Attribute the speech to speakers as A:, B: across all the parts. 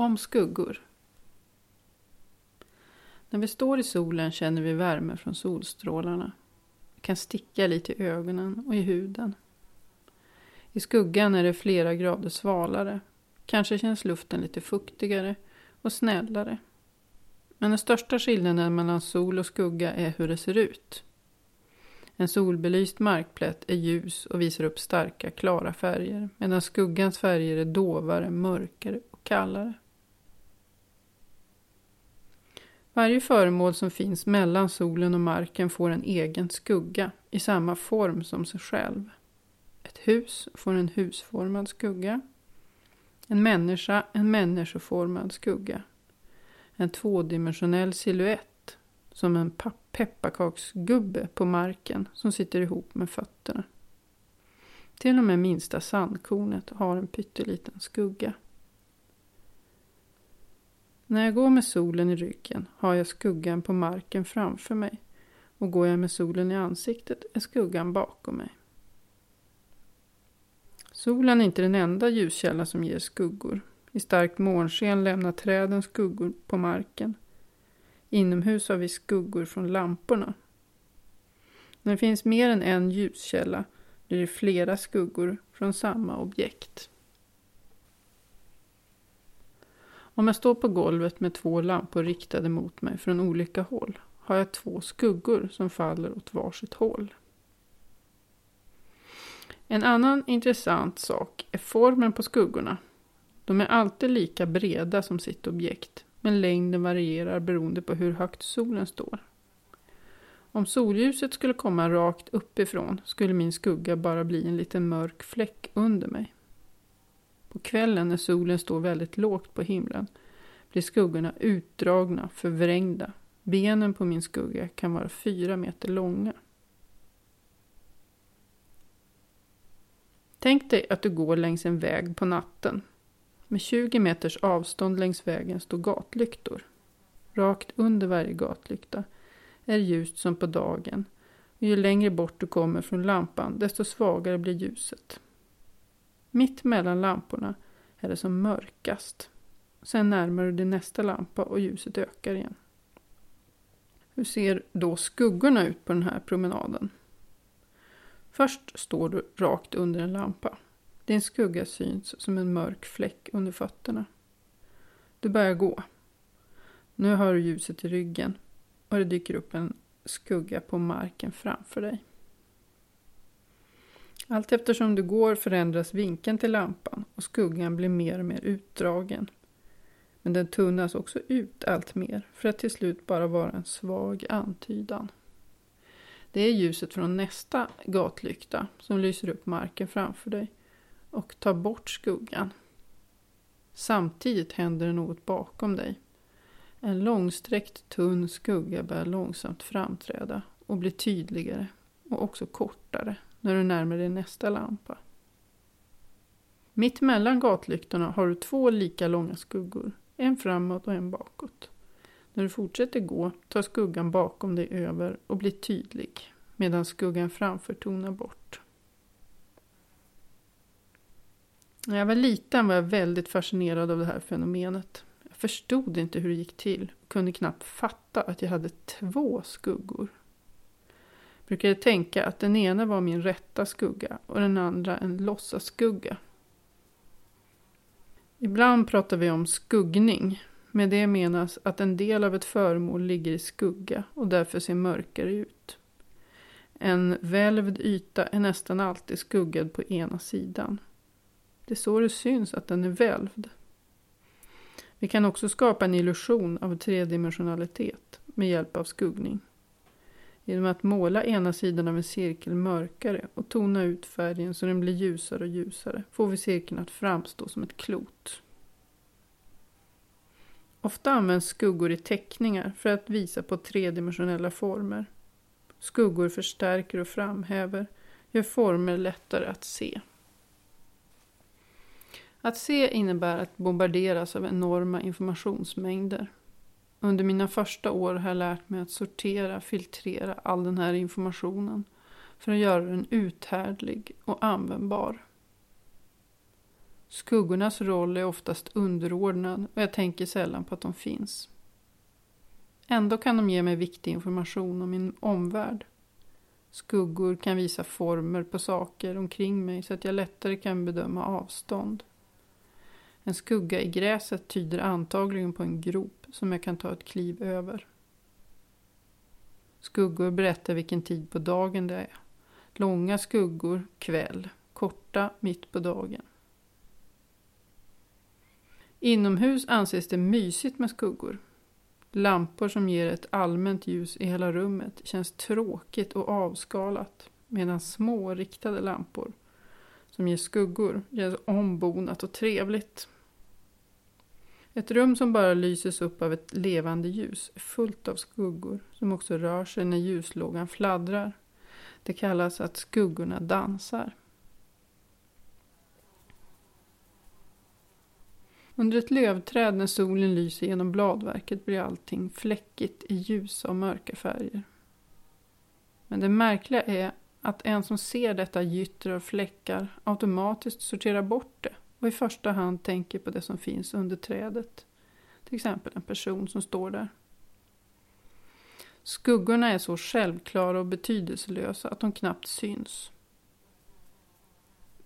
A: Om skuggor. När vi står i solen känner vi värme från solstrålarna. Det kan sticka lite i ögonen och i huden. I skuggan är det flera grader svalare. Kanske känns luften lite fuktigare och snällare. Men den största skillnaden mellan sol och skugga är hur det ser ut. En solbelyst markplätt är ljus och visar upp starka, klara färger medan skuggans färger är dovare, mörkare och kallare. Varje föremål som finns mellan solen och marken får en egen skugga i samma form som sig själv. Ett hus får en husformad skugga. En människa en människoformad skugga. En tvådimensionell siluett som en pepparkaksgubbe på marken som sitter ihop med fötterna. Till och med minsta sandkornet har en pytteliten skugga. När jag går med solen i ryggen har jag skuggan på marken framför mig och går jag med solen i ansiktet är skuggan bakom mig. Solen är inte den enda ljuskälla som ger skuggor. I starkt månsken lämnar träden skuggor på marken. Inomhus har vi skuggor från lamporna. När det finns mer än en ljuskälla blir det flera skuggor från samma objekt. Om jag står på golvet med två lampor riktade mot mig från olika håll har jag två skuggor som faller åt varsitt håll. En annan intressant sak är formen på skuggorna. De är alltid lika breda som sitt objekt, men längden varierar beroende på hur högt solen står. Om solljuset skulle komma rakt uppifrån skulle min skugga bara bli en liten mörk fläck under mig. På kvällen när solen står väldigt lågt på himlen blir skuggorna utdragna, förvrängda. Benen på min skugga kan vara fyra meter långa. Tänk dig att du går längs en väg på natten. Med 20 meters avstånd längs vägen står gatlyktor. Rakt under varje gatlykta är ljust som på dagen och ju längre bort du kommer från lampan desto svagare blir ljuset. Mitt mellan lamporna är det som mörkast. Sen närmar du dig nästa lampa och ljuset ökar igen. Hur ser då skuggorna ut på den här promenaden? Först står du rakt under en lampa. Din skugga syns som en mörk fläck under fötterna. Du börjar gå. Nu har du ljuset i ryggen och det dyker upp en skugga på marken framför dig. Allt eftersom du går förändras vinkeln till lampan och skuggan blir mer och mer utdragen. Men den tunnas också ut allt mer för att till slut bara vara en svag antydan. Det är ljuset från nästa gatlykta som lyser upp marken framför dig och tar bort skuggan. Samtidigt händer det något bakom dig. En långsträckt tunn skugga börjar långsamt framträda och blir tydligare och också kortare när du närmar dig nästa lampa. Mitt mellan gatlyktorna har du två lika långa skuggor, en framåt och en bakåt. När du fortsätter gå tar skuggan bakom dig över och blir tydlig medan skuggan framför tonar bort. När jag var liten var jag väldigt fascinerad av det här fenomenet. Jag förstod inte hur det gick till och kunde knappt fatta att jag hade två skuggor. Jag brukade tänka att den ena var min rätta skugga och den andra en låtsasskugga. Ibland pratar vi om skuggning med det menas att en del av ett föremål ligger i skugga och därför ser mörkare ut. En välvd yta är nästan alltid skuggad på ena sidan. Det är så det syns att den är välvd. Vi kan också skapa en illusion av tredimensionalitet med hjälp av skuggning. Genom att måla ena sidan av en cirkel mörkare och tona ut färgen så den blir ljusare och ljusare får vi cirkeln att framstå som ett klot. Ofta används skuggor i teckningar för att visa på tredimensionella former. Skuggor förstärker och framhäver, gör former lättare att se. Att se innebär att bombarderas av enorma informationsmängder. Under mina första år har jag lärt mig att sortera, filtrera all den här informationen för att göra den uthärdlig och användbar. Skuggornas roll är oftast underordnad och jag tänker sällan på att de finns. Ändå kan de ge mig viktig information om min omvärld. Skuggor kan visa former på saker omkring mig så att jag lättare kan bedöma avstånd. En skugga i gräset tyder antagligen på en grop som jag kan ta ett kliv över. Skuggor berättar vilken tid på dagen det är. Långa skuggor kväll, korta mitt på dagen. Inomhus anses det mysigt med skuggor. Lampor som ger ett allmänt ljus i hela rummet känns tråkigt och avskalat medan små riktade lampor som ger skuggor känns ombonat och trevligt. Ett rum som bara lyses upp av ett levande ljus är fullt av skuggor som också rör sig när ljuslågan fladdrar. Det kallas att skuggorna dansar. Under ett lövträd när solen lyser genom bladverket blir allting fläckigt i ljusa och mörka färger. Men det märkliga är att en som ser detta gytter av fläckar automatiskt sorterar bort det och i första hand tänker på det som finns under trädet. Till exempel en person som står där. Skuggorna är så självklara och betydelselösa att de knappt syns.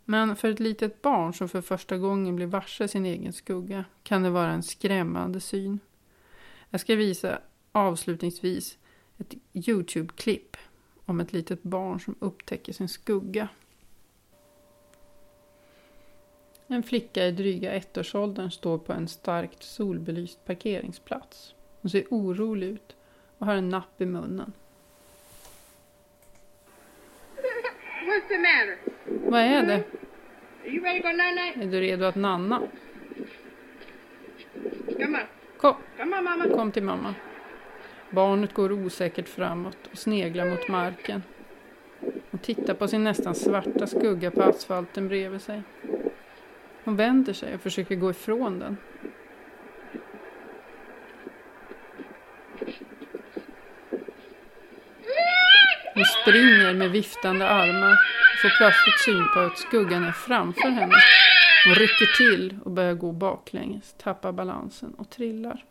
A: Men för ett litet barn som för första gången blir varse sin egen skugga kan det vara en skrämmande syn. Jag ska visa avslutningsvis ett Youtube-klipp om ett litet barn som upptäcker sin skugga. En flicka i dryga ettårsåldern står på en starkt solbelyst parkeringsplats. Hon ser orolig ut och har en napp i munnen.
B: What's the matter?
A: Vad är det?
B: Are you ready to go night?
A: Är du redo att nanna?
B: Come on.
A: Kom,
B: Come on, mama.
A: kom till mamma. Barnet går osäkert framåt och sneglar mot marken. Hon tittar på sin nästan svarta skugga på asfalten bredvid sig. Hon vänder sig och försöker gå ifrån den. Hon springer med viftande armar och får plötsligt syn på att skuggan är framför henne. Hon rycker till och börjar gå baklänges, tappar balansen och trillar.